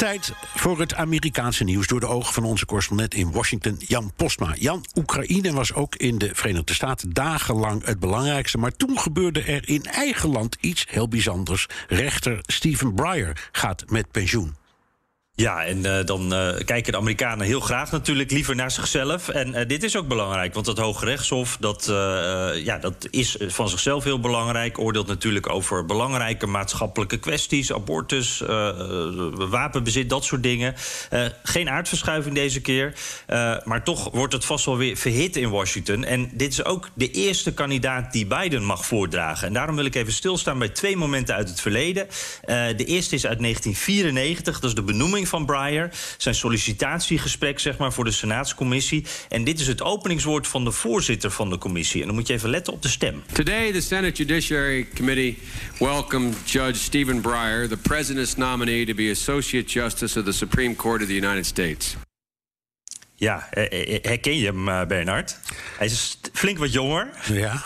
Tijd voor het Amerikaanse nieuws door de ogen van onze correspondent in Washington, Jan Postma. Jan, Oekraïne was ook in de Verenigde Staten dagenlang het belangrijkste. Maar toen gebeurde er in eigen land iets heel bijzonders. Rechter Stephen Breyer gaat met pensioen. Ja, en uh, dan uh, kijken de Amerikanen heel graag natuurlijk liever naar zichzelf. En uh, dit is ook belangrijk, want het Hoge Rechtshof... Dat, ja, dat is van zichzelf heel belangrijk. Oordeelt natuurlijk over belangrijke maatschappelijke kwesties... abortus, wapenbezit, dat soort dingen. geen aardverschuiving deze keer. maar toch wordt het vast wel weer verhit in Washington. En dit is ook de eerste kandidaat die Biden mag voordragen. En daarom wil ik even stilstaan bij twee momenten uit het verleden. de eerste is uit 1994, dat is de benoeming van Breyer. Zijn sollicitatiegesprek zeg maar, voor de Senaatscommissie. En dit is het openingswoord van de voorzitter van de commissie. En dan moet je even letten op de stem. Today the Senate Judiciary Committee welcomed Judge Stephen Breyer, the president's nominee to be Associate Justice of the Supreme Court of the United States. Ja, herken je hem, Bernard? Hij is flink wat jonger. Ja.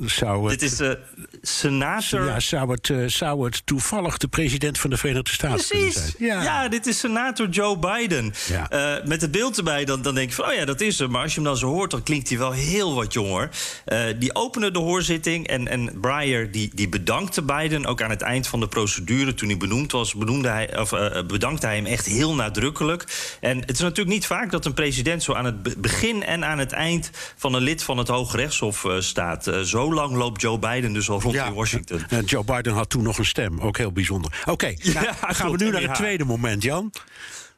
Zou het, Dit is de senator. Ja, zou het, uh, zou het toevallig de president van de Verenigde Staten Precies. zijn? Ja. ja, dit is senator Joe Biden. Ja. Uh, met het beeld erbij, dan, dan denk je van, oh ja, dat is hem. Maar als je hem dan zo hoort, dan klinkt hij wel heel wat jonger. Uh, die opende de hoorzitting en, en Breyer die, die bedankte Biden ook aan het eind van de procedure. Toen hij benoemd was, benoemde hij, of, bedankte hij hem echt heel nadrukkelijk. En het is natuurlijk niet vaak dat een president zo aan het begin en aan het eind van een lid van het Hoge Rechtshof staat. zo zo lang loopt Joe Biden dus al rond ja, in Washington. En Joe Biden had toen nog een stem, ook heel bijzonder. Oké, okay, nou, ja, gaan we nu naar het tweede moment, Jan.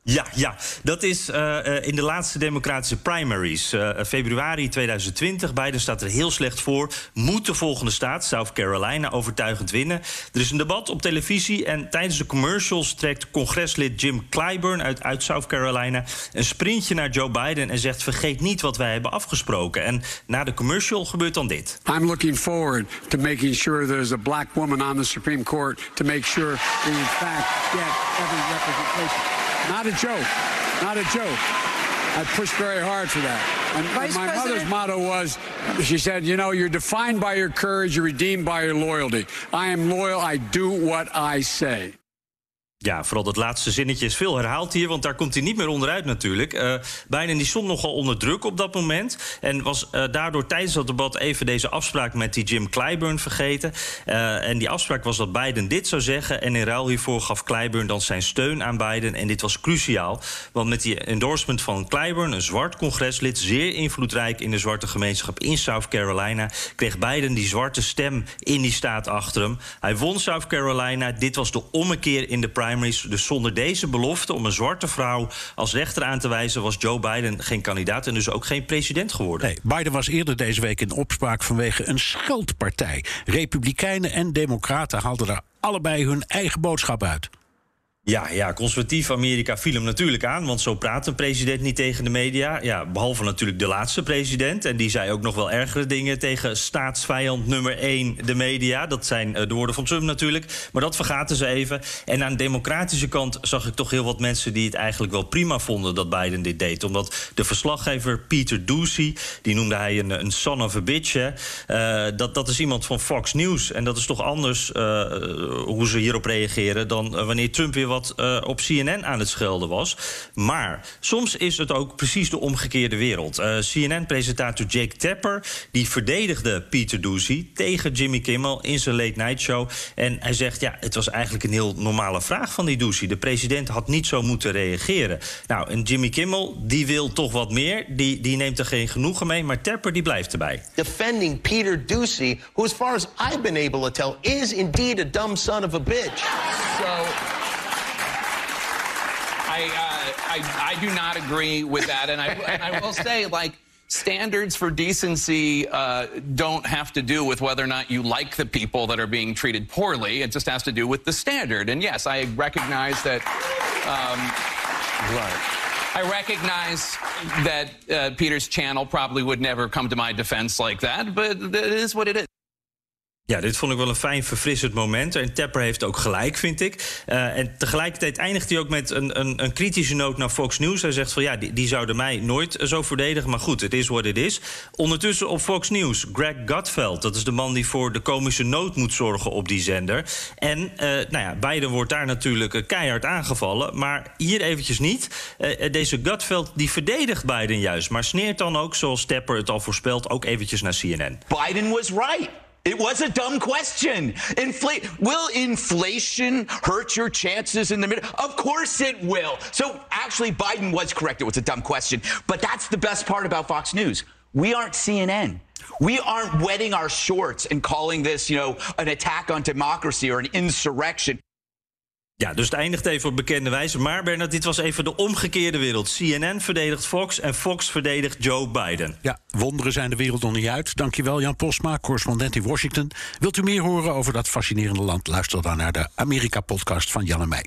Ja, ja, dat is uh, in de laatste democratische primaries. Uh, februari 2020. Biden staat er heel slecht voor. Moet de volgende staat, South Carolina, overtuigend winnen. Er is een debat op televisie. En tijdens de commercials trekt congreslid Jim Clyburn uit, uit South Carolina een sprintje naar Joe Biden en zegt: Vergeet niet wat wij hebben afgesproken. En na de commercial gebeurt dan dit. I'm looking forward to making sure there's a black woman on the Supreme Court to make sure we in fact get every representation. Not a joke. Not a joke. I pushed very hard for that. And, my President? mother's motto was she said, You know, you're defined by your courage, you're redeemed by your loyalty. I am loyal, I do what I say. Ja, vooral dat laatste zinnetje is veel herhaald hier, want daar komt hij niet meer onderuit natuurlijk. Uh, Biden die stond nogal onder druk op dat moment. En was uh, daardoor tijdens dat debat even deze afspraak met die Jim Clyburn vergeten. Uh, en die afspraak was dat Biden dit zou zeggen. En in ruil hiervoor gaf Clyburn dan zijn steun aan Biden. En dit was cruciaal, want met die endorsement van Clyburn, een zwart congreslid, zeer invloedrijk in de zwarte gemeenschap in South Carolina, kreeg Biden die zwarte stem in die staat achter hem. Hij won South Carolina. Dit was de ommekeer in de Dus zonder deze belofte om een zwarte vrouw als rechter aan te wijzen, was Joe Biden geen kandidaat en dus ook geen president geworden. Nee, Biden was eerder deze week in opspraak vanwege een scheldpartij. Republikeinen en Democraten haalden daar allebei hun eigen boodschap uit. Ja, ja, conservatief Amerika viel hem natuurlijk aan, want zo praat een president niet tegen de media. Ja, behalve natuurlijk de laatste president. En die zei ook nog wel ergere dingen tegen staatsvijand nummer één, de media. Dat zijn de woorden van Trump natuurlijk. Maar dat vergaten ze even. En aan de democratische kant zag ik toch heel wat mensen die het eigenlijk wel prima vonden dat Biden dit deed. Omdat de verslaggever Peter Doocy, die noemde hij een, een son of a bitch. Uh, dat, dat is iemand van Fox News. En dat is toch anders uh, hoe ze hierop reageren dan wanneer Trump weer wat wat uh, op CNN aan het schelden was. Maar soms is het ook precies de omgekeerde wereld. Uh, CNN-presentator Jake Tapper die verdedigde Peter Doocy tegen Jimmy Kimmel in zijn late night show. En hij zegt, ja, het was eigenlijk een heel normale vraag van die Doocy. De president had niet zo moeten reageren. Nou, en Jimmy Kimmel, die wil toch wat meer. Die, die neemt er geen genoegen mee, maar Tapper die blijft erbij. Defending Peter Doocy, who as far as I've been able to tell is indeed a dumb son of a bitch. So I, uh, I, I do not agree with that, and I, and I will say, like, standards for decency uh, don't have to do with whether or not you like the people that are being treated poorly. It just has to do with the standard. And yes, I recognize that. Um, right. I recognize that uh, Peter's channel probably would never come to my defense like that, but it is what it is. Ja, dit vond ik wel een fijn verfrissend moment. En Tepper heeft ook gelijk, vind ik. Uh, en tegelijkertijd eindigt hij ook met een, een, een, kritische noot naar Fox News. Hij zegt van ja, die, die zouden mij nooit zo verdedigen. Maar goed, het is wat het is. Ondertussen op Fox News, Greg Gutfeld. Dat is de man die voor de komische nood moet zorgen op die zender. En uh, nou ja, Biden wordt daar natuurlijk keihard aangevallen. Maar hier eventjes niet. Deze Gutfeld die verdedigt Biden juist. Maar sneert dan ook, zoals Tepper het al voorspelt, ook eventjes naar CNN. Biden was right. It was a dumb question. Infl- will inflation hurt your chances in the middle? Of course it will. So actually, Biden was correct. It was a dumb question. But that's the best part about Fox News. We aren't CNN. We aren't wetting our shorts and calling this, you know, an attack on democracy or an insurrection. Ja, dus het eindigt even op bekende wijze. Maar Bernard, dit was even de omgekeerde wereld. CNN verdedigt Fox en Fox verdedigt Joe Biden. Ja, wonderen zijn de wereld nog niet uit. Dankjewel Jan Postma, correspondent in Washington. Wilt u meer horen over dat fascinerende land? Luister dan naar de Amerika-podcast van Jan en mij.